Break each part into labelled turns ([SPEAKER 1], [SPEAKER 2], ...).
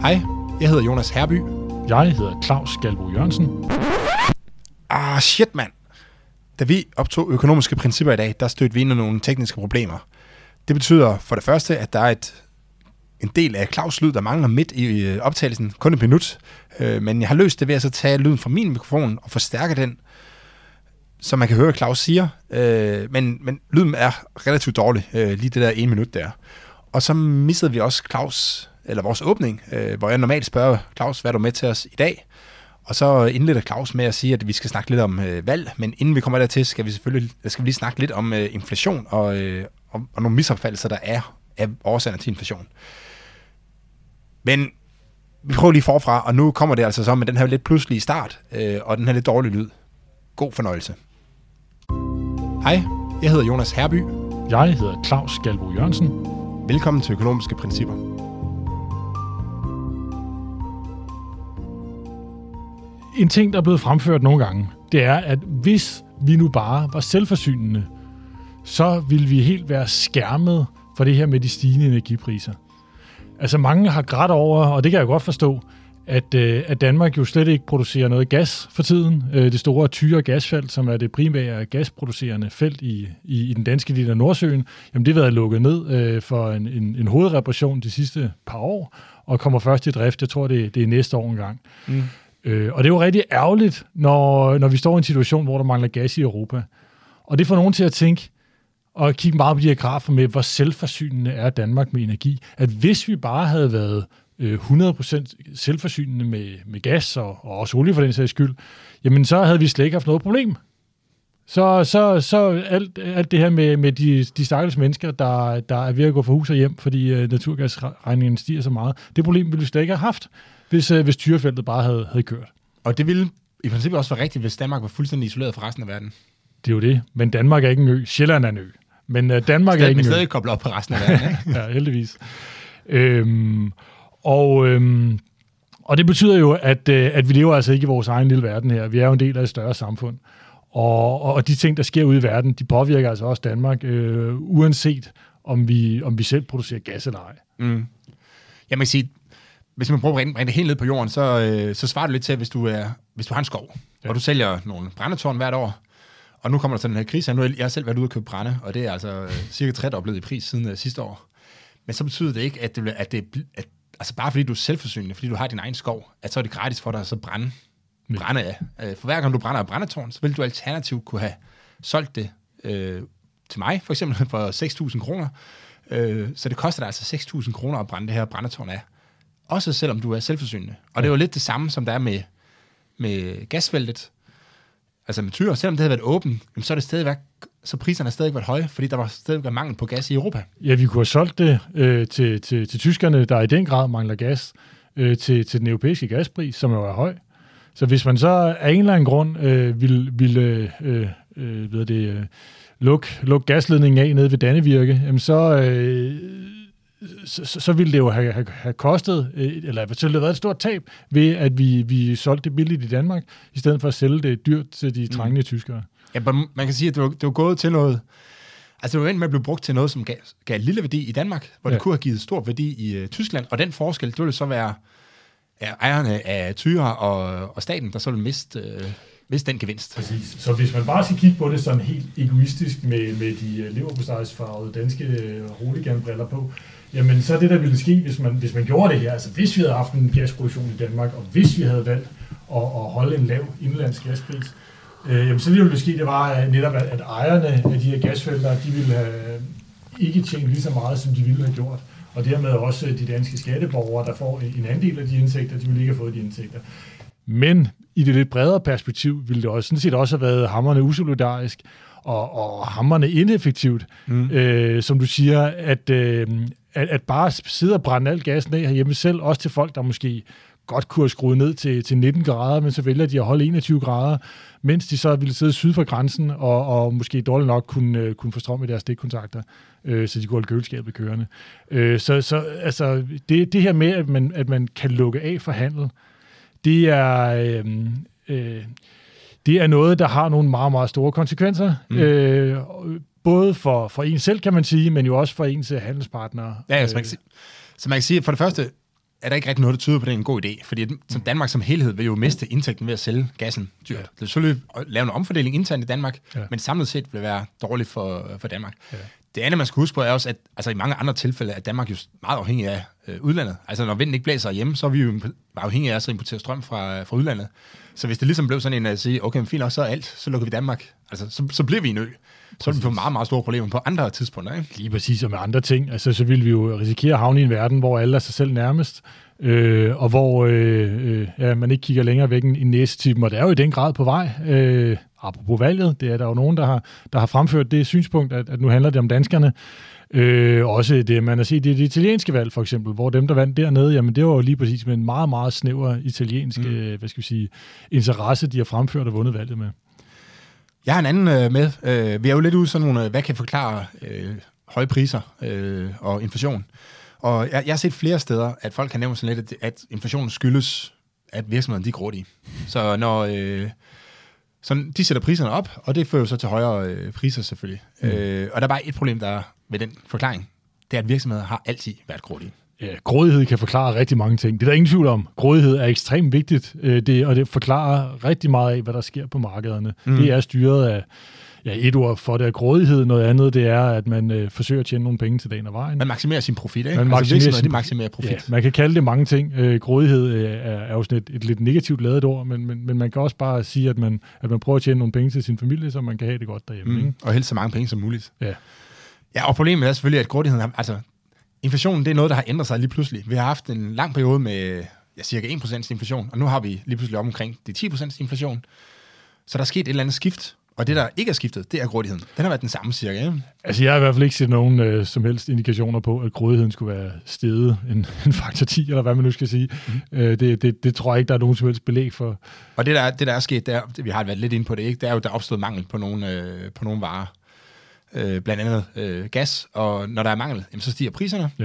[SPEAKER 1] Hej, jeg hedder Jonas Herby.
[SPEAKER 2] Jeg hedder Claus Galbo Jørgensen.
[SPEAKER 1] Ah, shit mand. Da vi optog økonomiske principper i dag, der stødte vi ind i nogle tekniske problemer. Det betyder for det første, at der er et, en del af Claus' lyd, der mangler midt i øh, optagelsen, kun et minut. Øh, Men jeg har løst det ved at så tage lyden fra min mikrofon og forstærke den, så man kan høre, Claus siger. Øh, Men, men lyden er relativt dårlig, øh, lige det der ene minut der. Og så missede vi også Claus, eller vores åbning, øh, hvor jeg normalt spørger Claus, hvad er du med til os i dag? Og så indleder Claus med at sige, at vi skal snakke lidt om øh, valg, men inden vi kommer dertil, skal vi selvfølgelig skal vi lige snakke lidt om øh, inflation og, øh, om, og nogle misopfattelser, der er af årsager til inflation. Men vi prøver lige forfra, og nu kommer det altså så med den her lidt pludselige start, øh, og den her lidt dårlige lyd. God fornøjelse. Hej, jeg hedder Jonas Herby.
[SPEAKER 2] Jeg hedder Claus Galbo Jørgensen.
[SPEAKER 1] Velkommen til Økonomiske Principper.
[SPEAKER 2] En ting, der er blevet fremført nogle gange, det er, at hvis vi nu bare var selvforsynende, så ville vi helt være skærmet for det her med de stigende energipriser. Altså mange har grædt over, og det kan jeg godt forstå, at, øh, at Danmark jo slet ikke producerer noget gas for tiden. Øh, det store Tyre gasfelt, som er det primære gasproducerende felt i, i, i den danske del af Nordsøen, jamen det har været lukket ned øh, for en, en, en hovedreparation de sidste par år, og kommer først i drift, jeg tror det, det er næste år engang.
[SPEAKER 1] Mm.
[SPEAKER 2] Øh, og det er jo rigtig ærgerligt, når, når vi står i en situation, hvor der mangler gas i Europa. Og det får nogen til at tænke, og kigge meget på de her grafer med, hvor selvforsynende er Danmark med energi. At hvis vi bare havde været øh, 100% selvforsynende med, med gas og, og også olie for den sags skyld, jamen så havde vi slet ikke haft noget problem. Så, så, så alt, alt det her med, med de, de stakkels mennesker, der, der er ved at gå fra hus og hjem, fordi øh, naturgasregningen stiger så meget, det problem ville vi slet ikke have haft, hvis, øh, hvis tyrefeltet bare havde, havde kørt.
[SPEAKER 1] Og det ville i princippet også være rigtigt, hvis Danmark var fuldstændig isoleret fra resten af verden.
[SPEAKER 2] Det er jo det. Men Danmark er ikke en ø. Sjælland er en ø. Men uh, Danmark er
[SPEAKER 1] Stadig,
[SPEAKER 2] ikke
[SPEAKER 1] men
[SPEAKER 2] en ø.
[SPEAKER 1] stadig koblet op på resten af verden. Ikke?
[SPEAKER 2] ja, heldigvis. Øhm, og, øhm, og det betyder jo, at, øh, at vi lever altså ikke i vores egen lille verden her. Vi er jo en del af et større samfund. Og, og, og de ting, der sker ude i verden, de påvirker altså også Danmark, øh, uanset om vi, om vi selv producerer gas eller ej.
[SPEAKER 1] Mm. Jeg må sige, hvis man prøver at bringe det helt ned på jorden, så, øh, så svarer det lidt til, hvis du, er, hvis du har en skov, ja.
[SPEAKER 2] Ja.
[SPEAKER 1] og du sælger nogle brændetårn hvert år, og nu kommer der sådan en her krise, og nu har jeg selv været ude og købe brænde, og det er altså øh, cirka tredoblet i pris siden øh, sidste år. Men så betyder det ikke, at det, at det at, altså bare fordi du er selvforsynende, fordi du har din egen skov, at så er det gratis for dig at så brænde,
[SPEAKER 2] Nej.
[SPEAKER 1] brænde af. Øh, For hver gang du brænder af brændetårn, så vil du alternativt kunne have solgt det øh, til mig, for eksempel for 6.000 kroner. Øh, så det koster dig altså 6.000 kroner at brænde det her brændetårn af. Også selvom du er selvforsynende. Og det er jo lidt det samme, som der er med, med gasfeltet. Altså med tyre, selvom det havde været åbent, jamen, så er det stadigvæk, så priserne har stadig været høje, fordi der var stadig mangel på gas i Europa.
[SPEAKER 2] Ja, vi kunne have solgt det øh, til, til, til tyskerne, der i den grad mangler gas, øh, til, til den europæiske gaspris, som jo er høj. Så hvis man så af en eller anden grund øh, ville, ville øh, øh, ved det, øh, lukke luk gasledningen af nede ved Dannevirke, jamen så, øh, så, så- så ville det jo have, have, have kostet, øh, eller så ville det have været et stort tab ved, at vi, vi solgte det billigt i Danmark, i stedet for at sælge det dyrt til de trængende tyskere.
[SPEAKER 1] Ja, man kan sige, at det var, det var gået til noget... Altså, det var endt med at blive brugt til noget, som gav, gav lille værdi i Danmark, hvor ja. Det kunne have givet stor værdi i uh, Tyskland. Og den forskel, det ville så være ja, ejerne af Tyre og, og staten, der så ville miste, uh, miste den gevinst.
[SPEAKER 2] Præcis. Så hvis man bare skal kigge på det sådan helt egoistisk med, med de øh, leverpostejsfarvede danske øh, hooliganbriller på, jamen så er det, der ville ske, hvis man, hvis man gjorde det her, altså hvis vi havde haft en gasproduktion i Danmark, og hvis vi havde valgt at, at holde en lav indlandsk gaspris, øh, jamen så det, der ville ske, det var at netop, at, at ejerne af de her gasfelter, de ville have ikke tjent lige så meget, som de ville have gjort. Og dermed også de danske skatteborgere, der får en andel af de indtægter, de ville ikke have fået de indtægter. Men i det lidt bredere perspektiv ville det også, sådan set også have været hammerne usolidarisk og, og hammerne ineffektivt, mm. øh, som du siger, at, øh, at, at bare sidde og brænde al gassen af herhjemme selv, også til folk, der måske godt kunne have skruet ned til, til 19 grader, men så vælger de at holde 21 grader, mens de så ville sidde syd for grænsen og, og måske dårligt nok kunne, øh, kunne få strøm i deres stikkontakter, øh, så de kunne holde køleskabet kørende. Øh, så så altså, det, det her med, at man, at man kan lukke af for handel, det er, øh, øh, det er noget, der har nogle meget, meget store konsekvenser. Mm. Øh, både for, for en selv, kan man sige, men jo også for ens handelspartnere.
[SPEAKER 1] Ja, ja så, man kan sige, så man kan sige, at for det første, er der ikke rigtig noget, der tyder på, at det er en god idé. Fordi som Danmark som helhed vil jo miste indtægten ved at sælge gassen dyrt. Ja. Det vil selvfølgelig lave en omfordeling internt i Danmark, ja. men samlet set vil det være dårligt for, for Danmark. Ja. Det andet, man skal huske på, er også, at altså, i mange andre tilfælde er Danmark jo meget afhængig af øh, udlandet. Altså når vinden ikke blæser hjemme, så er vi jo afhængige af at importere strøm fra, fra udlandet. Så hvis det ligesom blev sådan en at sige, okay, men fint, så er alt, så lukker vi Danmark. Altså, så, så bliver vi en ø. Så vil vi få meget, meget store problemer på andre tidspunkter. Ikke?
[SPEAKER 2] Lige præcis, og med andre ting. Altså, så vil vi jo risikere at havne i en verden, hvor alle er sig selv nærmest, øh, og hvor øh, øh, ja, man ikke kigger længere væk end i næste og det er jo i den grad på vej. Øh, apropos valget, det er der jo nogen, der har, der har fremført det synspunkt, at, at nu handler det om danskerne. Øh, også det, man har set det, det italienske valg for eksempel, hvor dem, der vandt dernede, jamen det var jo lige præcis med en meget, meget snæver italiensk mm. øh, hvad skal vi sige, interesse, de har fremført og vundet valget med.
[SPEAKER 1] Jeg har en anden øh, med. Øh, vi er jo lidt ude sådan nogle, øh, hvad kan forklare øh, høje priser øh, og inflation. Og jeg, jeg har set flere steder, at folk kan nævne sådan lidt, at, at inflationen skyldes, at virksomhederne de er grådige. Så når... Øh, så de sætter priserne op, og det fører jo så til højere øh, priser selvfølgelig. Mm. Øh, og der er bare et problem der ved den forklaring. Det er, at virksomheder har altid været grådige.
[SPEAKER 2] Ja, grådighed kan forklare rigtig mange ting. Det er der ingen tvivl om. Grådighed er ekstremt vigtigt, øh, det, og det forklarer rigtig meget af, hvad der sker på markederne. Mm. Det er styret af ja, et ord for det er grådighed, noget andet det er, at man øh, forsøger at tjene nogle penge til dagen og vejen.
[SPEAKER 1] Man maksimerer sin profit, ikke?
[SPEAKER 2] Man altså, maksimerer, sin,
[SPEAKER 1] de maksimerer profit. Ja,
[SPEAKER 2] man kan kalde det mange ting. Øh, grådighed øh, er, er jo sådan et, et lidt negativt lavet ord, men, men, men man kan også bare sige, at man, at man prøver at tjene nogle penge til sin familie, så man kan have det godt derhjemme. Mm. Ikke?
[SPEAKER 1] Og helst så mange penge som muligt.
[SPEAKER 2] Ja.
[SPEAKER 1] Ja, og problemet er selvfølgelig, at grådigheden, altså inflationen, det er noget, der har ændret sig lige pludselig. Vi har haft en lang periode med ja, cirka 1% inflation, og nu har vi lige pludselig omkring de 10% inflation. Så der er sket et eller andet skift, og det, der ikke er skiftet, det er grådigheden. Den har været den samme cirka. Ikke?
[SPEAKER 2] Altså, jeg har i hvert fald ikke set nogen øh, som helst indikationer på, at grådigheden skulle være steget en, en faktor 10, eller hvad man nu skal sige. Mm. Øh, det, det, det tror jeg ikke, der er nogen som helst belæg for.
[SPEAKER 1] Og det, der, det, der er sket, det er, vi har været lidt inde på det, ikke? det er jo, der er opstået mangel på nogle, øh, på nogle varer. Øh, blandt andet øh, gas, og når der er mangel, jamen, så stiger priserne. Ja.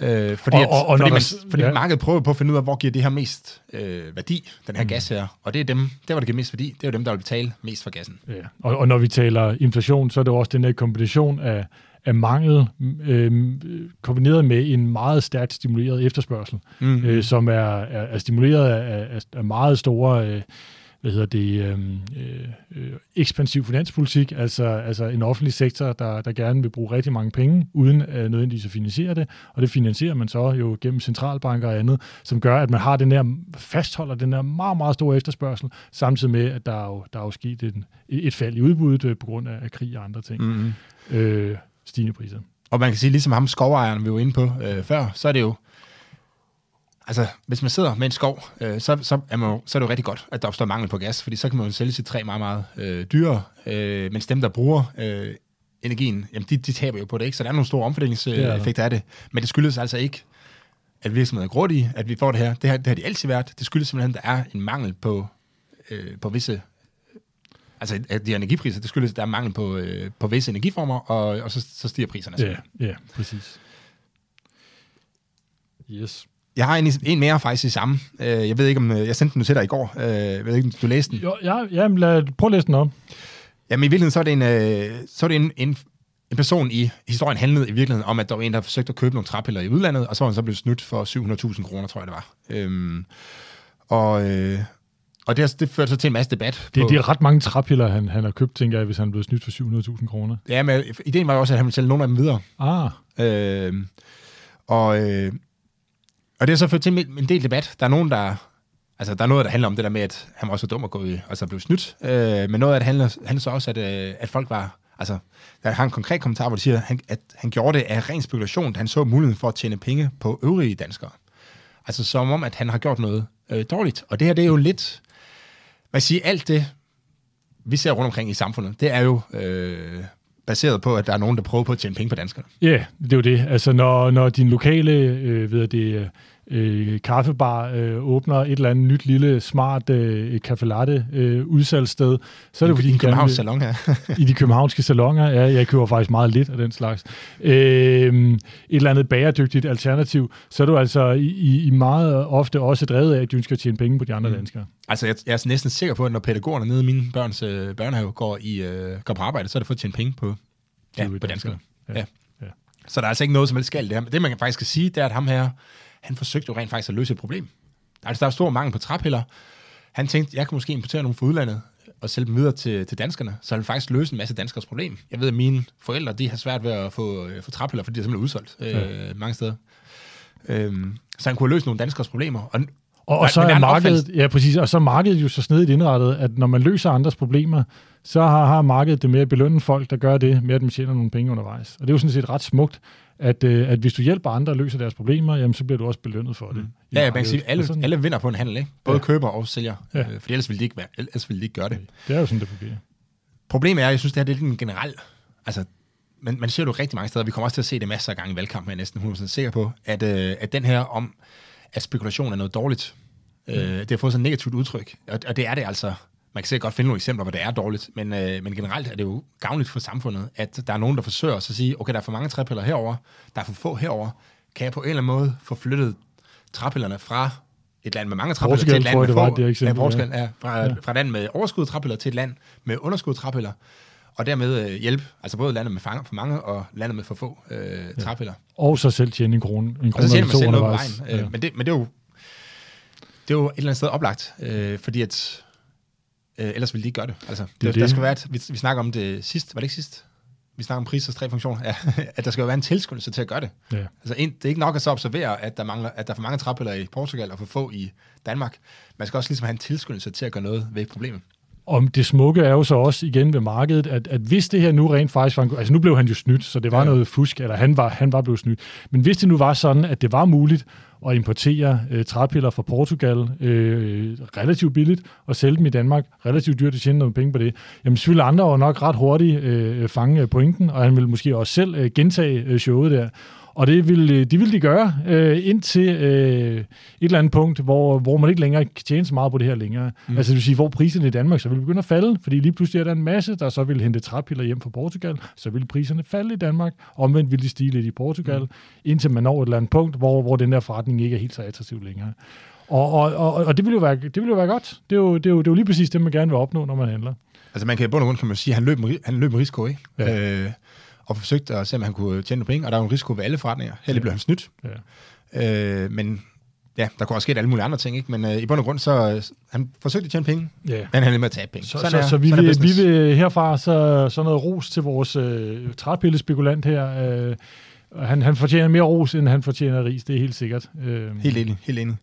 [SPEAKER 1] Øh, fordi og, og, og fordi, man, fordi ja. markedet prøver på at finde ud af, hvor giver det her mest øh, værdi, den her mm. gas her. Og det er dem, der hvor det giver mest værdi, det er jo dem, der vil betale mest for gassen.
[SPEAKER 2] Ja. Og, og når vi taler inflation, så er det også den her kombination af, af mangel, øh, kombineret med en meget stærkt stimuleret efterspørgsel, mm. øh, som er, er, er stimuleret af, af, af meget store... Øh, hvad hedder det, øhm, øh, øh, ekspansiv finanspolitik, altså, altså en offentlig sektor, der, der gerne vil bruge rigtig mange penge, uden øh, nødvendigvis at finansiere det, og det finansierer man så jo gennem centralbanker og andet, som gør, at man har den der, fastholder den der meget, meget store efterspørgsel, samtidig med, at der er jo, der er jo sket en, et fald i udbuddet øh, på grund af, af krig og andre ting. Mm-hmm. Øh, stigende priser.
[SPEAKER 1] Og man kan sige, ligesom ham skovejeren, vi var inde på øh, før, så er det jo altså, hvis man sidder med en skov, øh, så, så, er man, så er det jo rigtig godt, at der opstår mangel på gas, fordi så kan man jo sælge sit træ meget, meget øh, dyrere, øh, mens dem, der bruger øh, energien, jamen de, de taber jo på det, ikke? Så der er nogle store omfordelingseffekter af det. Men det skyldes altså ikke, at virksomheden er grådige, at vi får det her. Det, her. det har de altid været. Det skyldes simpelthen, at der er en mangel på, øh, på visse altså at de energipriser, det skyldes, at der er mangel på, øh, på visse energiformer, og, og så, så stiger priserne.
[SPEAKER 2] Ja, ja, præcis.
[SPEAKER 1] Yes. Jeg har en, en mere faktisk i samme. Øh, jeg ved ikke, om øh, jeg sendte den til dig i går. Øh, jeg ved ikke, om du læste den.
[SPEAKER 2] Jo, ja, ja lad, prøv at læse den op.
[SPEAKER 1] Jamen i virkeligheden, så er det en, så er det en, en, en person i historien handlede i virkeligheden om, at der var en, der forsøgte at købe nogle træpiller i udlandet, og så var han så blevet snydt for 700.000 kroner, tror jeg det var. Øhm, og, øh, og det, det førte så til en masse debat.
[SPEAKER 2] Det, på, det er ret mange træpiller, han, han har købt, tænker jeg, hvis han er blevet snydt for 700.000 kroner.
[SPEAKER 1] Ja, men ideen var jo også, at han ville sælge nogle af dem videre.
[SPEAKER 2] Ah.
[SPEAKER 1] Øh, og, øh, og det har så ført til en del debat. Der er nogen, der... Altså, der er noget, der handler om det der med, at han var også dum at gå i, og så blev snydt. Øh, men noget af det handler, handler så også, at, øh, at folk var... Altså, der har en konkret kommentar, hvor de siger, at han, at han gjorde det af ren spekulation, da han så muligheden for at tjene penge på øvrige danskere. Altså, som om, at han har gjort noget øh, dårligt. Og det her, det er jo lidt... Hvad siger, alt det, vi ser rundt omkring i samfundet, det er jo øh, baseret på, at der er nogen, der prøver på at tjene penge på danskerne.
[SPEAKER 2] Ja, yeah, det er jo det. Altså, når, når din lokale øh, ved det, øh, øh, kaffebar øh, åbner et eller andet nyt lille smart øh, café latte øh, udsalgssted, så er det
[SPEAKER 1] fordi... I de københavnske salonger.
[SPEAKER 2] I de københavnske salonger, ja. Jeg køber faktisk meget lidt af den slags. Øh, et eller andet bæredygtigt alternativ, så er du altså i, i meget ofte også drevet af, at du skal tjene penge på de andre mm. danskere.
[SPEAKER 1] Altså, jeg, jeg er næsten sikker på, at når pædagogerne nede i mine børns øh, børnehave går, i, øh, går på arbejde, så er det for at tjene penge på, ja, på danskerne. Ja. Ja. ja. Så der er altså ikke noget som helst galt det her. Det, man faktisk kan sige, det er, at ham her, han forsøgte jo rent faktisk at løse et problem. Altså, der er stor mangel på træpiller. Han tænkte, jeg kan måske importere nogle fra udlandet og sælge dem videre til, til danskerne, så han faktisk løse en masse danskers problem. Jeg ved, at mine forældre, de har svært ved at få, øh, få træpiller, fordi de er simpelthen udsolgt øh, ja. mange steder. Øhm, så han kunne løse nogle danskers problemer. Og,
[SPEAKER 2] og, og så er markedet, ja præcis, og så markedet jo så snedigt indrettet, at når man løser andres problemer, så har, har markedet det med at belønne folk, der gør det, med at man tjener nogle penge undervejs. Og det er jo sådan set ret smukt, at, øh, at hvis du hjælper andre at løse deres problemer, jamen, så bliver du også belønnet for det. Mm.
[SPEAKER 1] Ja, jeg kan sige, alle, sådan, alle vinder på en handel, ikke? Både ja. køber og sælger, ja. øh, for ellers ville, de ikke være, ellers ville de ikke gøre det.
[SPEAKER 2] Det er jo sådan, det fungerer.
[SPEAKER 1] Problemet er, jeg synes, det her det er lidt en generel... Altså, man, man ser jo rigtig mange steder, vi kommer også til at se det masser af gange i valgkampen, jeg er næsten 100% sikker på, at, øh, at den her om, at spekulation er noget dårligt, øh, mm. det har fået sådan et negativt udtryk, og, og det er det altså man kan sikkert godt finde nogle eksempler, hvor det er dårligt, men, øh, men generelt er det jo gavnligt for samfundet, at der er nogen, der forsøger at sige, okay, der er for mange træpiller herover, der er for få herover. Kan jeg på en eller anden måde få flyttet træpillerne fra et land med mange træpiller til et land med få, det eksempel, ja, Portugal, ja. fra, ja. fra et land med overskud træpiller til et land med underskud træpiller, og dermed øh, hjælpe, altså både landet med for mange og landet med for få øh, træpiller.
[SPEAKER 2] Ja. Og så selv tjene en krone, en
[SPEAKER 1] krone og så tjener man selv noget på vejen. Øh, ja. men, det, men det er jo det er jo et eller andet sted oplagt, øh, fordi at Øh, ellers ville de ikke gøre det. Altså, det, det, der skal være et, vi, vi snakker om det sidst, var det ikke sidst? Vi snakker om prisers tre funktioner. Ja, at der skal jo være en tilskyndelse til at gøre det. Ja. Altså, en, det er ikke nok at så observere, at der, mangler, at der er for mange træpiller i Portugal og for få i Danmark. Man skal også ligesom have en tilskyndelse til at gøre noget ved problemet.
[SPEAKER 2] Og det smukke er jo så også igen ved markedet, at, at hvis det her nu rent faktisk var altså nu blev han jo snydt, så det var ja. noget fusk, eller han var, han var blevet snydt. Men hvis det nu var sådan, at det var muligt at importere øh, træpiller fra Portugal øh, relativt billigt og sælge dem i Danmark relativt dyrt at tjene nogle penge på det, jamen så ville andre jo nok ret hurtigt øh, fange pointen, og han ville måske også selv øh, gentage øh, showet der. Og det vil, øh, de vil de gøre øh, indtil øh, et eller andet punkt, hvor, hvor man ikke længere kan tjene så meget på det her længere. Mm. Altså det vil sige, hvor priserne i Danmark så vil begynde at falde, fordi lige pludselig er der en masse, der så vil hente træpiller hjem fra Portugal, så vil priserne falde i Danmark, omvendt vil de stige lidt i Portugal, mm. indtil man når et eller andet punkt, hvor, hvor den der forretning ikke er helt så attraktiv længere. Og, og, og, og det, vil jo være, det vil jo være godt. Det er jo, det, er jo, det er jo lige præcis det, man gerne vil opnå, når man handler.
[SPEAKER 1] Altså man kan i bund og grund kan man sige, at han løb med, han løb med risiko, ikke? Ja. Øh, og forsøgte at se, om han kunne tjene nogle penge, og der er jo en risiko ved alle forretninger. Heldig blev han snydt. Ja. Øh, men ja, der kunne også ske alle mulige andre ting, ikke? men øh, i bund og grund, så han forsøgte at tjene penge, ja. men han er med at tabe penge.
[SPEAKER 2] Så, så, er, så vi, vil, vi vil herfra så, så noget ros til vores øh, træpillespekulant her. Øh, han, han fortjener mere ros, end han fortjener ris, det er helt sikkert.
[SPEAKER 1] Øh. Helt enig, helt enig.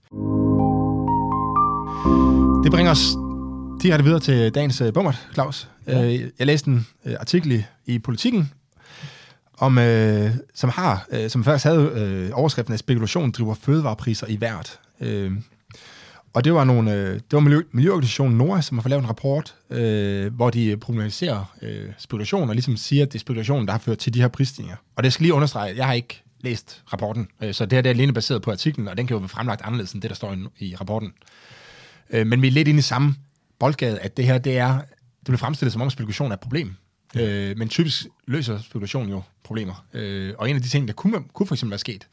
[SPEAKER 1] Det bringer os direkte videre til dagens uh, bummert, Claus. Ja. Uh, jeg læste en uh, artikel i Politiken, om, øh, som har, øh, som først havde øh, overskriften af spekulation driver fødevarepriser i hvert. Øh, og det var nogle, øh, det var miljø, Miljøorganisationen NORA, som har fået lavet en rapport, øh, hvor de øh, problematiserer øh, spekulation, og ligesom siger, at det er spekulationen, der har ført til de her prisstigninger. Og det skal lige understrege, jeg har ikke læst rapporten, øh, så det her det er alene baseret på artiklen, og den kan jo være fremlagt anderledes end det, der står i, i rapporten. Øh, men vi er lidt inde i samme boldgade, at det her, det er, det bliver fremstillet som om spekulation er et problem. Øh, men typisk løser spekulation jo problemer. Øh, og en af de ting, der kunne, kunne for eksempel være sket,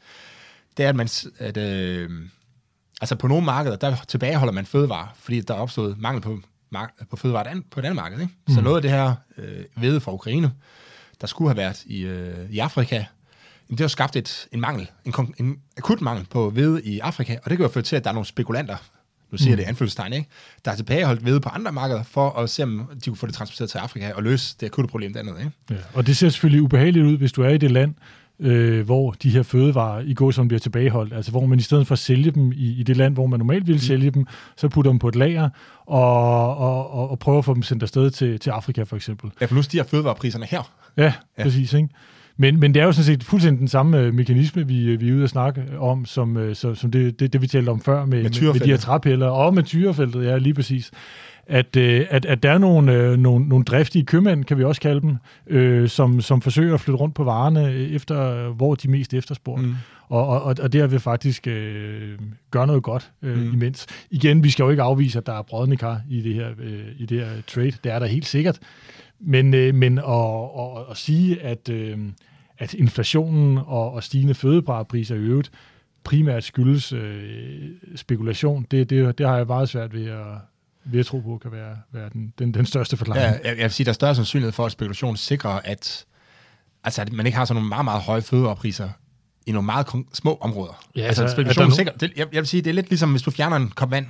[SPEAKER 1] det er, at man... At, øh, altså på nogle markeder, der tilbageholder man fødevarer, fordi der er opstået mangel på, på fødevarer på et andet marked. Ikke? Mm. Så noget af det her øh, ved fra Ukraine, der skulle have været i, øh, i Afrika, det har skabt et, en mangel, en, en akut mangel på hvede i Afrika, og det kan jo føre til, at der er nogle spekulanter, nu siger mm. det anfølgelsestegn, ikke? der er tilbageholdt ved på andre markeder, for at se, om de kunne få det transporteret til Afrika og løse det akutte problem dernede. Ikke?
[SPEAKER 2] Ja, og det ser selvfølgelig ubehageligt ud, hvis du er i det land, øh, hvor de her fødevarer i går som bliver tilbageholdt. Altså hvor man i stedet for at sælge dem i, i det land, hvor man normalt ville mm. sælge dem, så putter dem på et lager og, og, og, og prøver at få dem sendt afsted til, til Afrika for eksempel.
[SPEAKER 1] Ja, for nu stiger fødevarepriserne her.
[SPEAKER 2] Ja, ja. præcis. Ikke? Men, men det er jo sådan set fuldstændig den samme øh, mekanisme, vi, øh, vi er ude at snakke om, som, øh, som, som det, det, det, vi talte om før med, med, med de her træpiller, og med tyrefeltet, ja, lige præcis. At, at, at der er nogle, nogle, nogle driftige købmænd, kan vi også kalde dem, øh, som, som forsøger at flytte rundt på varerne efter, hvor de mest efterspurgt. Mm. Og, og, og der vil faktisk øh, gøre noget godt øh, mm. imens. Igen, vi skal jo ikke afvise, at der er brødende kar i det her, øh, i det her trade. Det er der helt sikkert. Men, øh, men at, at, at sige, at, øh, at inflationen og, og stigende fødevarepriser i øvrigt primært skyldes øh, spekulation, det, det, det har jeg meget svært ved at, ved at tro på, kan være, være den, den, den største forklaring.
[SPEAKER 1] Ja, jeg, jeg vil sige, der er større sandsynlighed for, at spekulation sikrer, at, altså, at man ikke har sådan nogle meget, meget høje fødevarepriser i nogle meget små områder.
[SPEAKER 2] Ja,
[SPEAKER 1] altså,
[SPEAKER 2] altså,
[SPEAKER 1] spekulation
[SPEAKER 2] er
[SPEAKER 1] er sikkert, det, jeg, jeg vil sige, det er lidt ligesom, hvis du fjerner en kop vand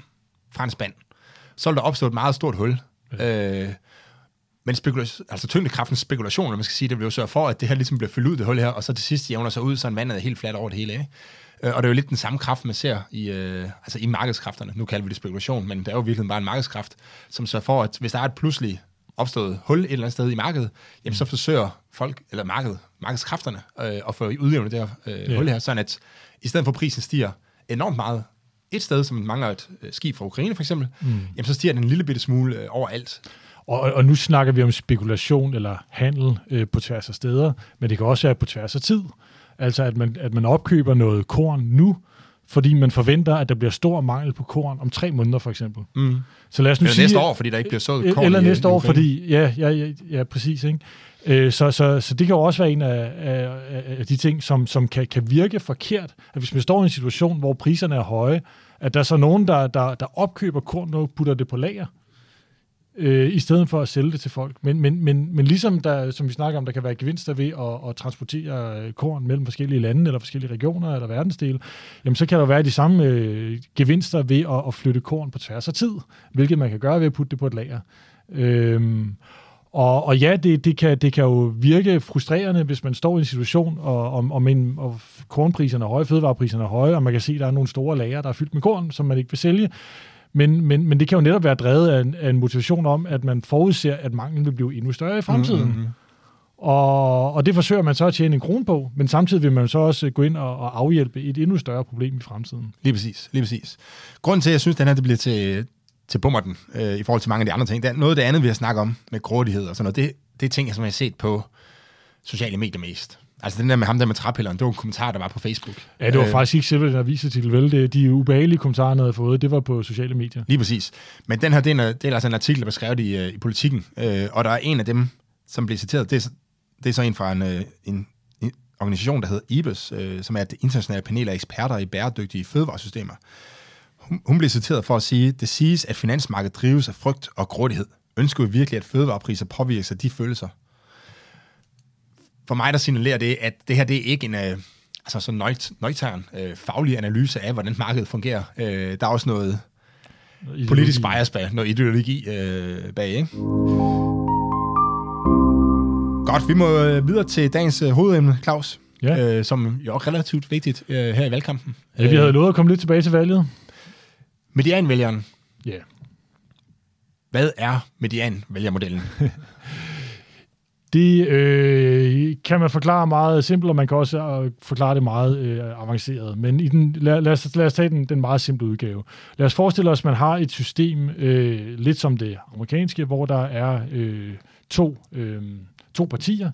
[SPEAKER 1] fra en spand, så vil der opstå et meget stort hul. Ja. Øh, men spekula- altså tyngdekraftens spekulation, man skal sige, det vil jo sørge for, at det her ligesom bliver fyldt ud, det hul her, og så til sidst jævner sig ud, så vandet er helt fladt over det hele. Ikke? Øh, og det er jo lidt den samme kraft, man ser i, øh, altså i markedskræfterne. Nu kalder vi det spekulation, men det er jo virkelig bare en markedskraft, som sørger for, at hvis der er et pludselig opstået hul et eller andet sted i markedet, jamen så forsøger folk, eller markedet, markedskræfterne, øh, at få udjævnet det her øh,
[SPEAKER 2] Ja.
[SPEAKER 1] hul her, sådan at i stedet for prisen stiger enormt meget et sted, som mangler et øh, skib fra Ukraine for eksempel, mm. jamen så stiger den en lille bitte smule øh, overalt.
[SPEAKER 2] Og, og nu snakker vi om spekulation eller handel øh, på tværs af steder, men det kan også være på tværs af tid. Altså at man, at man opkøber noget korn nu, fordi man forventer, at der bliver stor mangel på korn om tre måneder for eksempel.
[SPEAKER 1] Mm.
[SPEAKER 2] Så lad os nu
[SPEAKER 1] Eller
[SPEAKER 2] sige,
[SPEAKER 1] næste år, fordi der ikke bliver sået korn
[SPEAKER 2] Eller
[SPEAKER 1] i,
[SPEAKER 2] næste
[SPEAKER 1] i
[SPEAKER 2] år,
[SPEAKER 1] Ukraine.
[SPEAKER 2] fordi... Ja, ja, ja, ja præcis. Ikke? Øh, så, så, så det kan jo også være en af, af, af de ting, som, som kan, kan virke forkert. At hvis man står i en situation, hvor priserne er høje, at der er så nogen, der, der, der opkøber korn og putter det på lager, øh, i stedet for at sælge det til folk. Men, men, men, men ligesom der, som vi snakker om, der kan være gevinster ved at, at transportere øh, korn mellem forskellige lande, eller forskellige regioner, eller verdensdele, jamen så kan der være de samme øh, gevinster ved at, at flytte korn på tværs af tid, hvilket man kan gøre ved at putte det på et lager. Øhm, og, og ja, det, det, kan, det kan jo virke frustrerende, hvis man står i en situation, og, og, og, men, og kornpriserne er høje, fødevarepriserne er høje, og man kan se, at der er nogle store lager, der er fyldt med korn, som man ikke vil sælge. Men, men, men det kan jo netop være drevet af en, af en motivation om, at man forudser, at manglen vil blive endnu større i fremtiden.
[SPEAKER 1] Mm, mm, mm.
[SPEAKER 2] Og, og det forsøger man så at tjene en krone på, men samtidig vil man så også gå ind og, og afhjælpe et endnu større problem i fremtiden.
[SPEAKER 1] Lige præcis, lige præcis. Grunden til, at jeg synes, at den her det bliver til, til bummerten øh, i forhold til mange af de andre ting, det er noget af det andet, vi har snakket om med grådighed og sådan noget. Det, det er ting, som jeg har set på sociale medier mest. Altså den der med ham der med træpilleren, det var en kommentar, der var på Facebook.
[SPEAKER 2] Ja, det var
[SPEAKER 1] Øh,
[SPEAKER 2] faktisk ikke selve den avisartikel, vel? Det, de ubehagelige kommentarer, han havde fået, det var på sociale medier.
[SPEAKER 1] Lige præcis. Men den her, det er, en, det er altså en artikel, der blev skrevet i, øh, i politikken, øh, og der er en af dem, som bliver citeret, det er, det er så en fra en, øh, en, en organisation, der hedder IBES, øh, som er det internationale panel af eksperter i bæredygtige fødevaresystemer. Hun, hun bliver citeret for at sige, det siges, at finansmarkedet drives af frygt og grådighed. Ønsker vi virkelig, at fødevarepriser påvirkes af de følelser? For mig, der signalerer det, at det her, det er ikke en... Øh, altså sådan nøgt, nøgtern øh, faglig analyse af, hvordan markedet fungerer. Øh, der er også noget, politisk bias bag, noget ideologi øh, bag, ikke? Godt, vi må øh, videre til dagens øh, hovedemne, Claus,
[SPEAKER 2] Ja.
[SPEAKER 1] øh, som jo er relativt vigtigt øh, her i valgkampen.
[SPEAKER 2] Ja, vi havde lovet at komme lidt tilbage til valget.
[SPEAKER 1] Medianvælgeren.
[SPEAKER 2] Ja.
[SPEAKER 1] Hvad er medianvælgermodellen?
[SPEAKER 2] Det øh, kan man forklare meget simpelt, og man kan også øh, forklare det meget øh, avanceret. Men i den, lad, lad, os, lad os tage den, den meget simple udgave. Lad os forestille os, at man har et system, øh, lidt som det amerikanske, hvor der er øh, to, øh, to partier,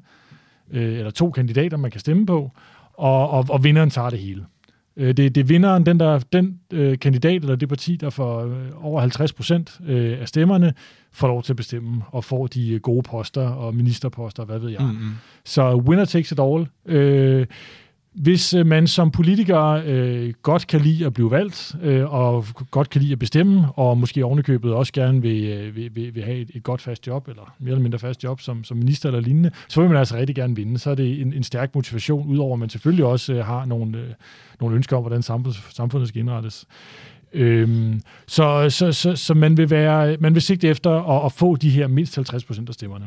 [SPEAKER 2] øh, eller to kandidater, man kan stemme på, og, og, og vinderen tager det hele. Øh, Det, det er vinderen, den, der, den øh, kandidat eller det parti, der får øh, over 50 procent øh, af stemmerne, får lov til at bestemme og får de øh, gode poster og ministerposter, hvad ved jeg.
[SPEAKER 1] Mm-hmm.
[SPEAKER 2] Så winner takes it all. Øh, hvis øh, man som politiker øh, godt kan lide at blive valgt, øh, og godt kan lide at bestemme, og måske ovenikøbet også gerne vil, øh, vil, vil, vil have et, et godt fast job, eller mere eller mindre fast job som, som minister eller lignende, så vil man altså rigtig gerne vinde. Så er det en, en stærk motivation, udover at man selvfølgelig også øh, har nogle, øh, nogle ønsker om, hvordan samfundet, samfundet skal indrettes. Øhm, så, så, så, så man vil være, man vil sigte efter at, at få de her mindst 50 procent af stemmerne.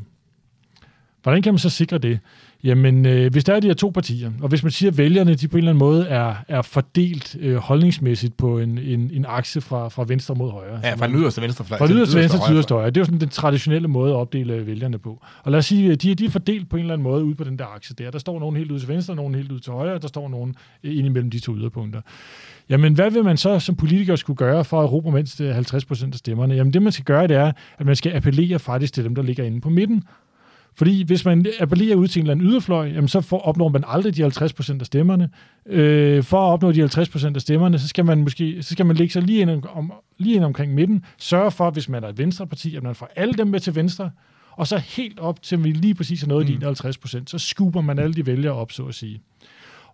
[SPEAKER 2] Hvordan kan man så sikre det? Jamen, øh, hvis der er de her to partier, og hvis man siger, at vælgerne de på en eller anden måde er, er fordelt øh, holdningsmæssigt på en, en, en akse fra, fra venstre mod højre.
[SPEAKER 1] Ja, fra den yderste venstrefløj.
[SPEAKER 2] Fra
[SPEAKER 1] til den
[SPEAKER 2] yderste venstre til yderste højre. Det er jo sådan den traditionelle måde at opdele vælgerne på. Og lad os sige, at de, de er fordelt på en eller anden måde ud på den der akse der. Der står nogen helt ud til venstre, nogen helt ud til højre, og der står nogen ind imellem de to yderpunkter. Jamen, hvad vil man så som politiker skulle gøre for at råbe mindst øh, 50 procent af stemmerne? Jamen, det man skal gøre, det er, at man skal appellere faktisk til dem, der ligger inde på midten. Fordi hvis man appellerer ud til en eller anden yderfløj, jamen så får, opnår man aldrig de 50 procent af stemmerne. Øh, for at opnå de 50 procent af stemmerne, så skal man måske så skal man lægge sig lige ind, om, lige ind omkring midten. Sørge for, hvis man er et venstreparti, at man får alle dem med til venstre. Og så helt op til, vi lige præcis har nået mm. de 51 procent, så skuber man alle de vælgere op, så at sige.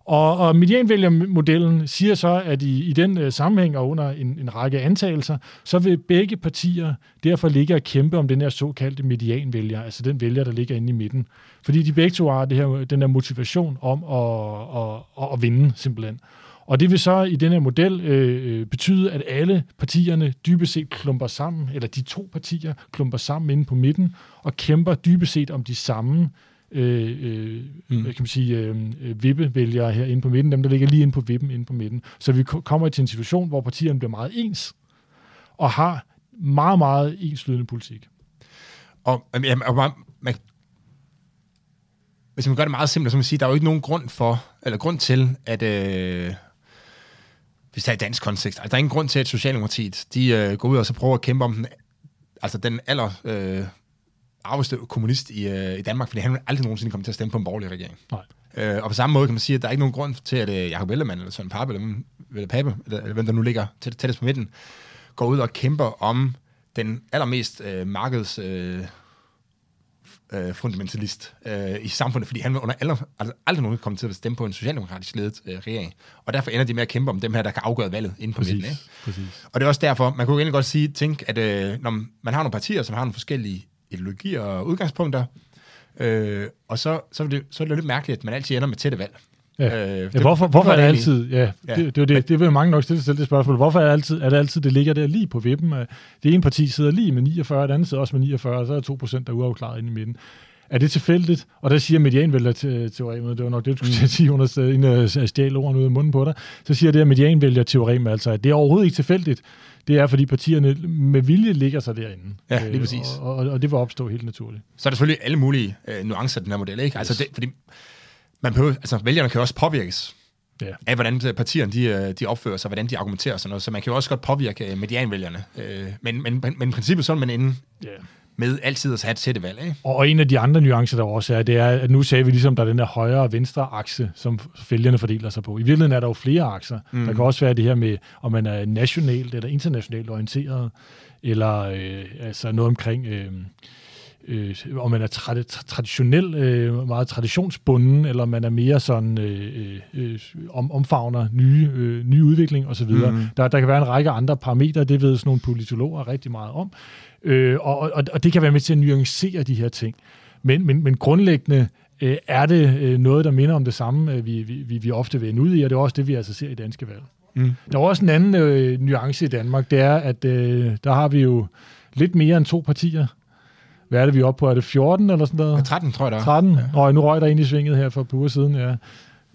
[SPEAKER 2] Og, og medianvælgermodellen siger så, at i, i den øh, sammenhæng og under en, en række antagelser, så vil begge partier derfor ligge og kæmpe om den her såkaldte medianvælger, altså den vælger, der ligger inde i midten. Fordi de begge to har det her, den her motivation om at, at, at, at vinde simpelthen. Og det vil så i den her model øh, øh betyde, at alle partierne dybest set klumper sammen, eller de to partier klumper sammen inde på midten, og kæmper dybest set om de samme øh, øh, mm. kan man sige, øh, øh, vippevælgere her inde på midten, dem der ligger lige inde på vippen inde på midten. Så vi kommer til en situation, hvor partierne bliver meget ens, og har meget, meget enslydende politik.
[SPEAKER 1] Og, jamen, og man, man, hvis man gør det meget simpelt, så man sige, der er jo ikke nogen grund for, eller grund til, at, øh, hvis det er i dansk kontekst, altså, der er ingen grund til, at Socialdemokratiet, de øh, går ud og så prøver at kæmpe om den, altså den aller øh, arveste kommunist i, øh, i Danmark, fordi han vil aldrig nogensinde komme til at stemme på en borgerlig regering.
[SPEAKER 2] Nej.
[SPEAKER 1] Øh, og på samme måde kan man sige, at der er ikke nogen grund til, at øh, Jacob Ellemann, eller Søren Pape, eller, eller Pape, eller, eller hvem der nu ligger tæt, tættest på midten, går ud og kæmper om den allermest øh, markeds... Øh, øh, fundamentalist øh, i samfundet, fordi han vil under aldrig, altså, aldrig nogen komme til at stemme på en socialdemokratisk ledet øh, regering. Og derfor ender de med at kæmpe om dem her, der kan afgøre valget inden på
[SPEAKER 2] Præcis.
[SPEAKER 1] midten. Ikke?
[SPEAKER 2] Præcis.
[SPEAKER 1] Og det er også derfor, man kunne egentlig godt sige, tænke, at øh, når man har nogle partier, som har nogle forskellige ideologier og udgangspunkter, øh, og så, så, er det, så er det lidt mærkeligt, at man altid ender med tætte valg.
[SPEAKER 2] Ja.
[SPEAKER 1] Øh,
[SPEAKER 2] ja, hvorfor, hvorfor er det altid, ja,
[SPEAKER 1] Ja.
[SPEAKER 2] det, det, det, det, det vil mange nok stille sig selv det spørgsmål, hvorfor er det altid, er det altid, det ligger der lige på vippen? Øh, Det ene parti sidder lige med 49, det andet sidder også med 49, og så er der 2 procent, der er uafklaret inde i midten. Er det tilfældigt? Og der siger medianvælger-teoremet, det var nok det, du skulle sige, under inden jeg stjal ordene ud af munden på dig, så siger det her medianvælger-teorem altså, at det er overhovedet ikke tilfældigt. Det er, fordi partierne med vilje ligger sig derinde.
[SPEAKER 1] Ja, lige
[SPEAKER 2] Øh,
[SPEAKER 1] præcis.
[SPEAKER 2] Og, og, og det vil opstå helt naturligt.
[SPEAKER 1] Så er der selvfølgelig alle mulige øh, nuancer i den her model, ikke? Altså det, fordi man behøver, altså vælgerne kan jo også påvirkes
[SPEAKER 2] Ja.
[SPEAKER 1] af, hvordan øh, partierne de, øh, de opfører sig, hvordan de argumenterer og sådan noget. Så man kan jo også godt påvirke øh, medianvælgerne. Øh, men, men, men, men i princippet så er man inde
[SPEAKER 2] Ja.
[SPEAKER 1] Med altid at have et tætte valg, ikke?
[SPEAKER 2] Og en af de andre nuancer, der også er, det er, at nu sagde vi ligesom, der er den der højre og venstre akse, som vælgerne fordeler sig på. I virkeligheden er der jo flere akser. Mm. Der kan også være det her med, om man er nationalt eller internationalt orienteret, eller øh, altså noget omkring, øh, øh, om man er tra- traditionel, øh, meget traditionsbunden, eller man er mere sådan øh, øh, om, omfavner nye, øh, nye udvikling osv. Mm. Der, der kan være en række andre parametre, det ved sådan nogle politologer rigtig meget om. Øh, og, og, og det kan være med til at nuancere de her ting. Men, men, men grundlæggende øh, er det øh, noget, der minder om det samme, øh, vi, vi, vi ofte vil ende ud i, og det er også det, vi altså ser i danske valg.
[SPEAKER 1] Mm.
[SPEAKER 2] Der er også en anden øh, nuance i Danmark, det er, at øh, der har vi jo lidt mere end to partier. Hvad er det, vi er oppe på? Er det 14 eller sådan noget?
[SPEAKER 1] 13, tror jeg, er.
[SPEAKER 2] 13? Ja. Nå, nu røg der ind i svinget her for et par uger siden, ja.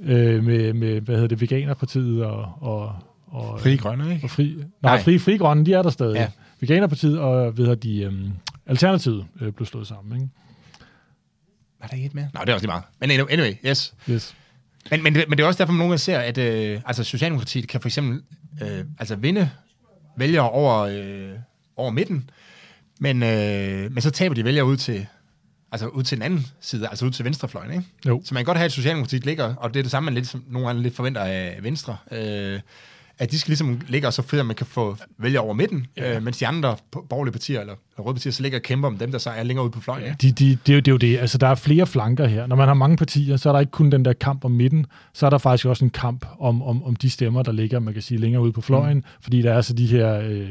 [SPEAKER 2] Øh, med, med, hvad hedder det, Veganerpartiet og... og, og
[SPEAKER 1] Frie Grønne, ikke?
[SPEAKER 2] og fri, nej,
[SPEAKER 1] Nej.
[SPEAKER 2] nej. Fri, fri Grønne, de er der stadig.
[SPEAKER 1] Ja.
[SPEAKER 2] Ja. Veganerpartiet og ved jeg, de, øhm, Alternativet øh, blev slået sammen. Ikke?
[SPEAKER 1] Var der ikke et mere? Nå, det er også lige meget. Men anyway, yes.
[SPEAKER 2] Yes.
[SPEAKER 1] Men, men, det- men det er også derfor, man nogle gange ser, at øh, altså Socialdemokratiet kan for eksempel øh, altså vinde vælgere over, øh, over midten, men, øh, men så taber de vælgere ud til, altså ud til den anden side, altså ud til venstrefløjen, ikke?
[SPEAKER 2] Jo.
[SPEAKER 1] Så man kan godt have, at Socialdemokratiet ligger, og det er det samme, man lidt, som nogle gange lidt forventer af Venstre, øh, at de skal ligesom ligge og så for, at man kan få vælgere over midten, ja. øh, mens de andre borgerlige partier, eller røde partier, så ligger og kæmper om dem, der så er længere ude på fløjen. Ja.
[SPEAKER 2] De, de, det, er jo, det er jo det. Altså, der er flere flanker her. Når man har mange partier, så er der ikke kun den der kamp om midten, så er der faktisk også en kamp om, om, om de stemmer, der ligger, man kan sige, længere ude på fløjen, mm. fordi der er så de her øh,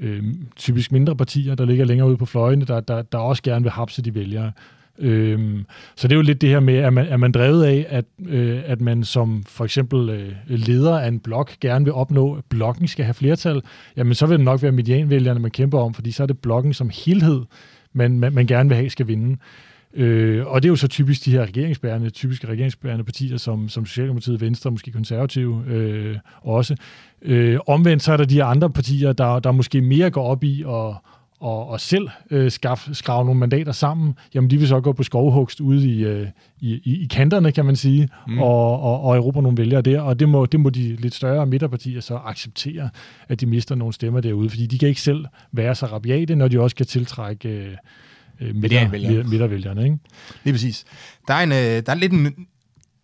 [SPEAKER 2] øh, typisk mindre partier, der ligger længere ude på fløjene, der, der, der også gerne vil hapse de vælgere. Øhm, så det er jo lidt det her med, at man, er man drevet af, at, øh, at man som for eksempel øh, leder af en blok gerne vil opnå, at blokken skal have flertal, jamen så vil det nok være medianvælgerne, man kæmper om, fordi så er det blokken som helhed, man, man, man gerne vil have skal vinde. Øh, og det er jo så typisk de her regeringsbærende, typiske regeringsbærende partier, som, som Socialdemokratiet, Venstre, måske Konservative øh, også. Øh, omvendt så er der de andre partier, der, der måske mere går op i at og, og selv øh, skaf, skrave nogle mandater sammen, jamen de vil så gå på skovhugst ude i, øh, i, i, i kanterne, kan man sige, mm. og, og, og erobre nogle vælgere der, og det må, det må de lidt større midterpartier så acceptere, at de mister nogle stemmer derude, fordi de kan ikke selv være så rabiate, når de også kan tiltrække øh, øh, midter,
[SPEAKER 1] Medianvælgere.
[SPEAKER 2] midter, midtervælgerne. Ikke?
[SPEAKER 1] Lige præcis. Der er, en, øh, der er lidt en,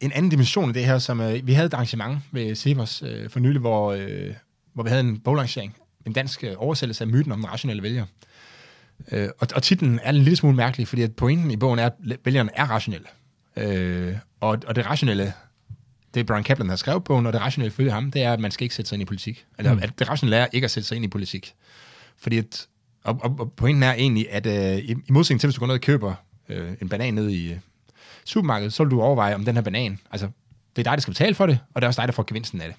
[SPEAKER 1] en anden dimension i det her, som øh, vi havde et arrangement ved Cepos øh, for nylig, hvor, øh, hvor vi havde en boglancering, en dansk øh, oversættelse af myten om den rationelle vælger. Øh, og, og titlen er en lille smule mærkelig, fordi at pointen i bogen er, at vælgerne er rationelle. Øh, og, og det rationelle, det Brian Kaplan har skrevet bogen, og det rationelle følge ham, det er, at man skal ikke sætte sig ind i politik. Eller
[SPEAKER 2] Mm.
[SPEAKER 1] at det rationelle er ikke at sætte sig ind i politik. Fordi at, og, og, og pointen er egentlig, at øh, i, i modsætning til, hvis du går ned og køber øh, en banan ned i øh, supermarkedet, så vil du overveje, om den her banan, altså det er dig, der skal betale for det, og det er også dig, der får gevinsten af det.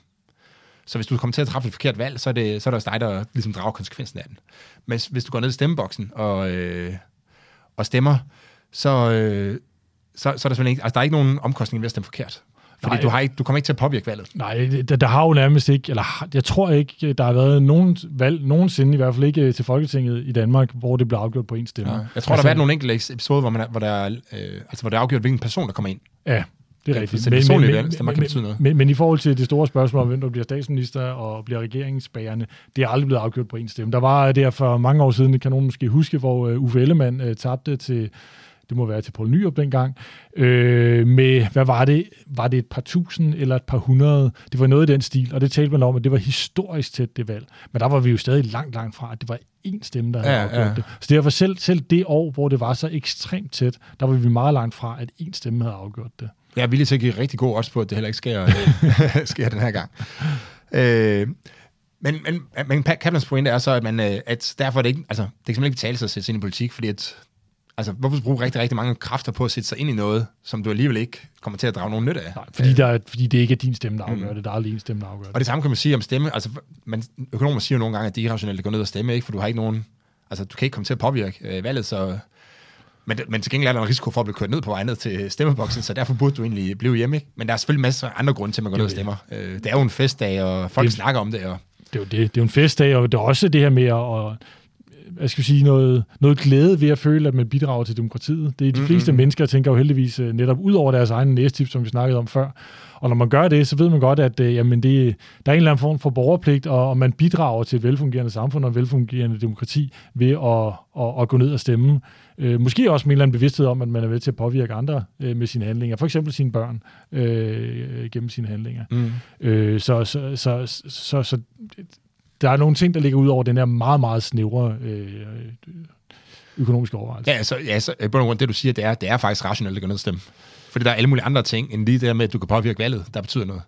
[SPEAKER 1] Så hvis du kommer til at træffe et forkert valg, så er det, så er det også dig, der ligesom drager konsekvensen af den. Men hvis- du går ned i stemmeboksen og, øh, og stemmer, så, øh, så, så er der simpelthen ikke, altså, der er ikke nogen omkostning ved at stemme forkert. Fordi
[SPEAKER 2] Nej.
[SPEAKER 1] du, har ikke, du kommer ikke til at påvirke valget.
[SPEAKER 2] Nej, der, der har jo nærmest ikke, eller jeg tror ikke, der har været nogen valg, nogensinde, i hvert fald ikke til Folketinget i Danmark, hvor det blev afgjort på en stemme.
[SPEAKER 1] Jeg tror, altså, der har været nogle enkelte episoder, hvor, man er, hvor, der, er, øh, altså, hvor det er afgjort, hvilken person, der kommer ind.
[SPEAKER 2] Ja, det er
[SPEAKER 1] Ja,
[SPEAKER 2] rigtigt.
[SPEAKER 1] for personlige valg, stemmer kan betyde
[SPEAKER 2] men,
[SPEAKER 1] noget.
[SPEAKER 2] men, men i forhold til det store spørgsmål om, hvem der bliver statsminister og bliver regeringsbærende, det er aldrig blevet afgjort på en stemme. Der var der for mange år siden, det kan nogen måske huske, hvor uh, Uffe Ellemann uh, tabte til, det må være til Poul Nyrup dengang, øh, med, hvad var det? Var det et par tusind eller et par hundrede? Det var noget i den stil, og det talte man om, at det var historisk tæt, det valg. Men der var vi jo stadig langt, langt fra, at det var én stemme, der havde
[SPEAKER 1] Ja,
[SPEAKER 2] afgjort
[SPEAKER 1] ja.
[SPEAKER 2] det. Så derfor selv, selv det år, hvor det var så ekstremt tæt, der var vi meget langt fra, at én stemme havde afgjort det.
[SPEAKER 1] Jeg er villig til at give rigtig god odds på, at det heller ikke sker, øh, sker den her gang. Øh, men, men, men Kaplans pointe er så, at, man, øh, at derfor er det ikke, altså, det kan simpelthen ikke betale sig at sætte sig ind i politik, fordi at, altså, hvorfor bruge rigtig, rigtig mange kræfter på at sætte sig ind i noget, som du alligevel ikke kommer til at drage nogen nytte af?
[SPEAKER 2] Nej, fordi, der, er- fordi det ikke er din stemme, der afgør det. Der er aldrig en stemme, der afgør
[SPEAKER 1] Og
[SPEAKER 2] det.
[SPEAKER 1] det samme kan man sige om stemme. Altså, man, økonomer siger jo nogle gange, at det er irrationelt at gå ned og stemme, ikke? for du har ikke nogen... Altså, du kan ikke komme til at påvirke øh, valget, så... Men, men til gengæld er der en risiko for at blive kørt ned på vej ned til stemmeboksen, så derfor burde du egentlig blive hjemme. Ikke? Men der er selvfølgelig masser af andre grunde til, at man går ned og stemmer. Øh, det er jo en festdag, og folk
[SPEAKER 2] Det-
[SPEAKER 1] snakker om det. Og,
[SPEAKER 2] Det er jo det. Det er jo en festdag, og det er også det her med at hvad skal vi sige, noget, noget glæde ved at føle, at man bidrager til demokratiet. Det er de fleste
[SPEAKER 1] Mhm.
[SPEAKER 2] mennesker, tænker jo heldigvis øh, netop ud over deres egen næstip, som vi snakkede om før. Og når man gør det, så ved man godt, at øh, jamen det, der er en eller anden form for borgerpligt, og, og man bidrager til et velfungerende samfund og et velfungerende demokrati ved at, at, at gå ned og stemme. Øh, måske også med en eller anden bevidsthed om, at man er ved til at påvirke andre øh, med sine handlinger. For eksempel sine børn øh, gennem sine handlinger.
[SPEAKER 1] mm.
[SPEAKER 2] Øh, så, så, så, så, så, så der er nogle ting, der ligger ud over den her meget, meget snævre øh, økonomiske overvejelse.
[SPEAKER 1] Ja, så, ja, så i bund og grund, det du siger, det er, det er faktisk rationelt at gå ned og stemme. Fordi der er alle mulige andre ting, end lige det der med, at du kan påvirke valget, der betyder noget.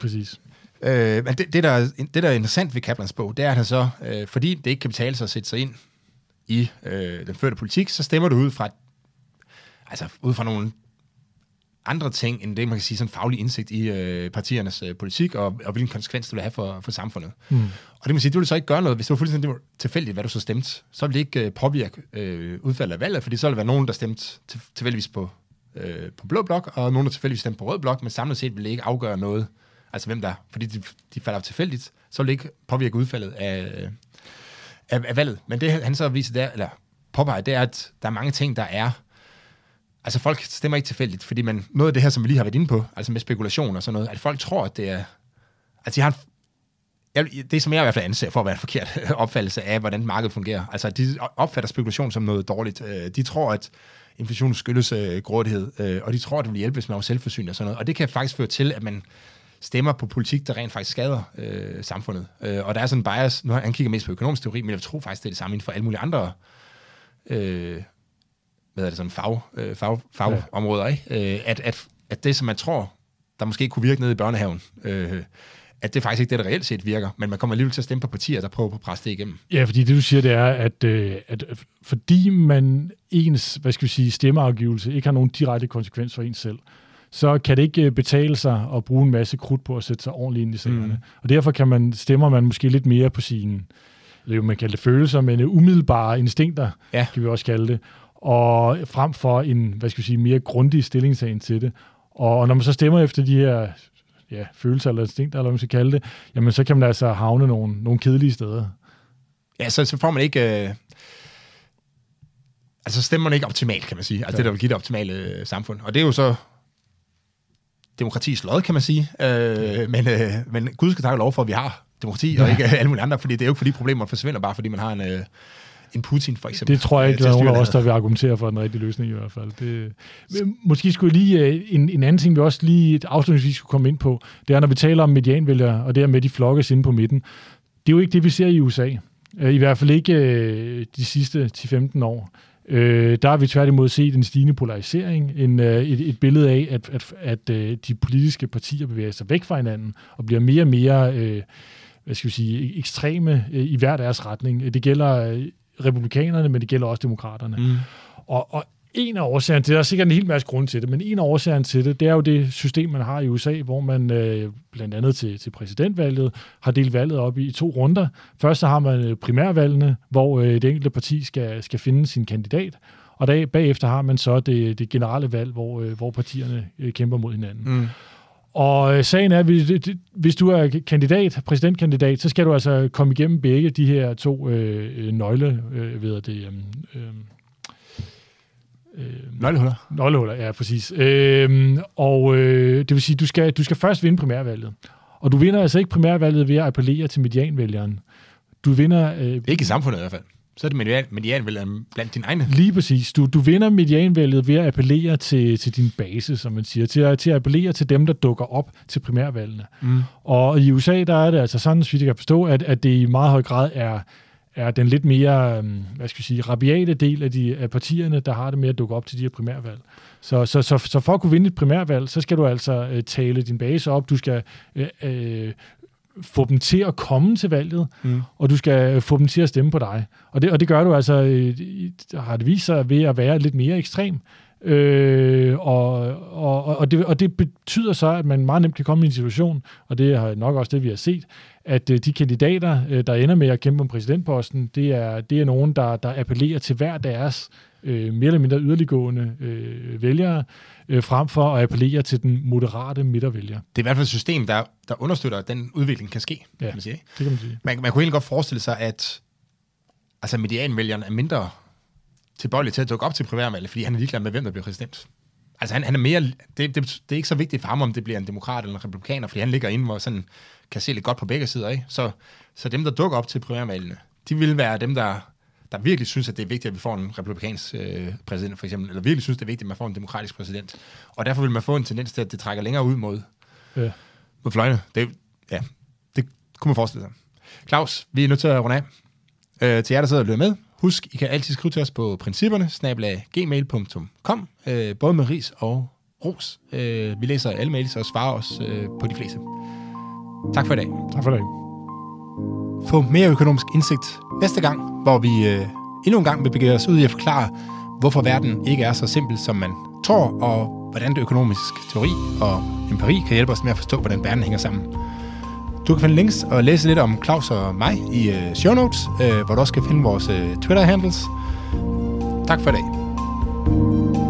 [SPEAKER 2] Præcis.
[SPEAKER 1] Øh, men det, det, der, er- det, der er interessant ved Kaplans bog, det er, at han så, øh, fordi det ikke kan betale sig at sætte sig ind i øh, den førte politik, så stemmer du ud fra, altså ud fra nogle andre ting, end det, man kan sige, sådan faglig indsigt i øh, partiernes øh, politik, og, og hvilken konsekvens det vil have for, for samfundet.
[SPEAKER 2] Mm.
[SPEAKER 1] Og det må sige, det vil så ikke gøre noget, hvis det var fuldstændig tilfældigt, hvad du så stemte. Så vil det ikke øh, påvirke øh, udfaldet af valget, fordi så vil der være nogen, der stemte til, tilfældigvis på, øh, på blå blok, og nogen, der tilfældigvis stemte på rød blok, men samlet set vil det ikke afgøre noget, altså hvem der, fordi de, de falder tilfældigt, så vil det ikke påvirke udfaldet af, af, af valget. Men det han så viser der, eller påpeger, det er, at der er mange ting, der er Altså folk stemmer ikke tilfældigt, fordi man, noget af det her, som vi lige har været inde på, altså med spekulation og sådan noget, at folk tror, at det er... Altså de har en, jeg, det, som jeg i hvert fald anser for at være en forkert opfattelse af, hvordan markedet fungerer. Altså de opfatter spekulation som noget dårligt. Øh, de tror, at inflation skyldes øh, grådighed, øh, og de tror, at det vil hjælpe, hvis man er selvforsynet og sådan noget. Og det kan faktisk føre til, at man stemmer på politik, der rent faktisk skader øh, samfundet. Øh, og der er sådan en bias, nu han kigger mest på økonomisk teori, men jeg tror faktisk, det er det samme inden for alle mulige andre øh, hvad er det, sådan fag, øh, fag, fagområder, ikke? Øh, at, at, at det, som man tror, der måske kunne virke nede i børnehaven, øh, at det faktisk ikke det, der reelt set virker, men man kommer alligevel til at stemme på partier, der prøver på at presse det igennem.
[SPEAKER 2] Ja, fordi det du siger, det er, at, øh, at fordi man ens, hvad skal vi sige, stemmeafgivelse ikke har nogen direkte konsekvens for ens selv, så kan det ikke øh, betale sig at bruge en masse krudt på at sætte sig ordentligt ind i sagerne. Mm. Og derfor kan man, stemmer man måske lidt mere på sine, eller man kalder det følelser, men umiddelbare instinkter,
[SPEAKER 1] Ja.
[SPEAKER 2] kan vi også kalde det, og frem for en, hvad skal vi sige, mere grundig stillingtagen til det. Og når man så stemmer efter de her ja, følelser eller instinkter, eller hvad man skal kalde det, jamen så kan man altså havne nogle, nogle kedelige steder.
[SPEAKER 1] Ja, så, så får man ikke... Øh, altså stemmer man ikke optimalt, kan man sige. Altså
[SPEAKER 2] Ja.
[SPEAKER 1] det, der vil give det optimale øh, samfund. Og det er jo så demokratiets lod, kan man sige. Øh, men, øh, men Gud skal takke lov for, at vi har demokrati, og ikke alle mulige andre, fordi det er jo ikke fordi problemer forsvinder, bare fordi man har en, øh, en Putin, for eksempel.
[SPEAKER 2] Det tror jeg ikke, der er nogen af os, der vil argumentere for den rigtige løsning i hvert fald. Det, måske skulle lige, øh, en, en anden ting, vi også lige afslutningsvis skulle komme ind på, det er, når vi taler om medianvælgere, og det her med, de flokkes inde på midten. Det er jo ikke det, vi ser i USA. Øh, I hvert fald ikke øh, de sidste 10-15 år. Øh, der har vi tværtimod set en stigende polarisering, en, øh, et, et billede af, at, at, at øh, de politiske partier bevæger sig væk fra hinanden og bliver mere og mere øh, hvad skal vi sige, ekstreme øh, i hver deres retning. Det gælder republikanerne, men det gælder også demokraterne. Mm. Og, og en af årsagerne til det, der er sikkert en hel masse grund til det, men en af årsagerne til det, det er jo det system, man har i USA, hvor man øh, blandt andet til, til præsidentvalget har delt valget op i to runder. Først så har man øh, primærvalgene, hvor øh, det enkelte parti skal, skal finde sin kandidat, og der, bagefter har man så det, det generelle valg, hvor, øh, hvor partierne øh, kæmper mod hinanden. Mm. Og øh, sagen er, at hvis du er kandidat, præsidentkandidat, så skal du altså komme igennem begge de her to øh, nøgle, øh, ved det, øh,
[SPEAKER 1] Øh, nøglehuller.
[SPEAKER 2] Nøglehuller, ja, præcis. Øh, og øh, det vil sige, du skal, du skal først vinde primærvalget. Og du vinder altså ikke primærvalget ved at appellere til medianvælgeren. Du vinder... Øh,
[SPEAKER 1] ikke i samfundet i hvert fald. Så er det median, medianvælgeren blandt dine egne.
[SPEAKER 2] Lige præcis. Du, du vinder medianvalget ved at appellere til, til din base, som man siger. Til at, til at appellere til dem, der dukker op til primærvalgene. Mm. Og i USA, der er det altså sådan, så vi kan forstå, at, at det i meget høj grad er er den lidt mere, øhm, hvad skal jeg sige, rabiate del af, de, af partierne, der har det med at dukke op til de her primærvalg. Så, så, så, så for at kunne vinde et primærvalg, så skal du altså øh, tale din base op, du skal øh, øh, få dem til at komme til valget, mm. og du skal få dem til at stemme på dig. Og det, og det gør du altså, øh, har det vist sig, ved at være lidt mere ekstrem. Øh, og, og, og, det, og det betyder så, at man meget nemt kan komme i en situation, og det er nok også det, vi har set, at øh, de kandidater, øh, der ender med at kæmpe om præsidentposten, det er, det er nogen, der, der appellerer til hver deres øh, mere eller mindre yderliggående øh, vælgere, øh, frem for at appellere til den moderate midtervælger. Det
[SPEAKER 1] er i hvert fald et system, der, der understøtter, at den udvikling kan ske.
[SPEAKER 2] Ja, kan man sige. det kan man sige.
[SPEAKER 1] Man, man kunne egentlig godt forestille sig, at altså medianvælgeren er mindre tilbøjelig til at dukke op til primærvalget, fordi han er ligeglad med, hvem der bliver præsident. Altså han, han er mere, det, det, det er ikke så vigtigt for ham, om det bliver en demokrat eller en republikaner, fordi han ligger inde, hvor sådan kan se lidt godt på begge sider af. Så, så dem, der dukker op til primærvalgene, de vil være dem, der, der virkelig synes, at det er vigtigt, at vi får en republikansk øh, præsident, for eksempel, eller virkelig synes, det er vigtigt, at man får en demokratisk præsident. Og derfor vil man få en tendens til, at det trækker længere ud mod, ja. mod fløjene. Det, ja, det kunne man forestille sig. Claus, vi er nødt til at runde af. Øh, til jer, der sidder og lytter med, husk, I kan altid skrive til os på principperne, gmail.com, øh, både med ris og ros. Øh, vi læser alle mails og svarer os øh, på de fleste. Tak for i dag.
[SPEAKER 2] Tak for i dag.
[SPEAKER 1] Få mere økonomisk indsigt næste gang, hvor vi øh, endnu en gang vil begive os ud i at forklare, hvorfor verden ikke er så simpel, som man tror, og hvordan det økonomisk teori og empiri kan hjælpe os med at forstå, hvordan verden hænger sammen. Du kan finde links og læse lidt om Claus og mig i øh, show notes, øh, hvor du også kan finde vores øh, Twitter-handles. Tak for i dag.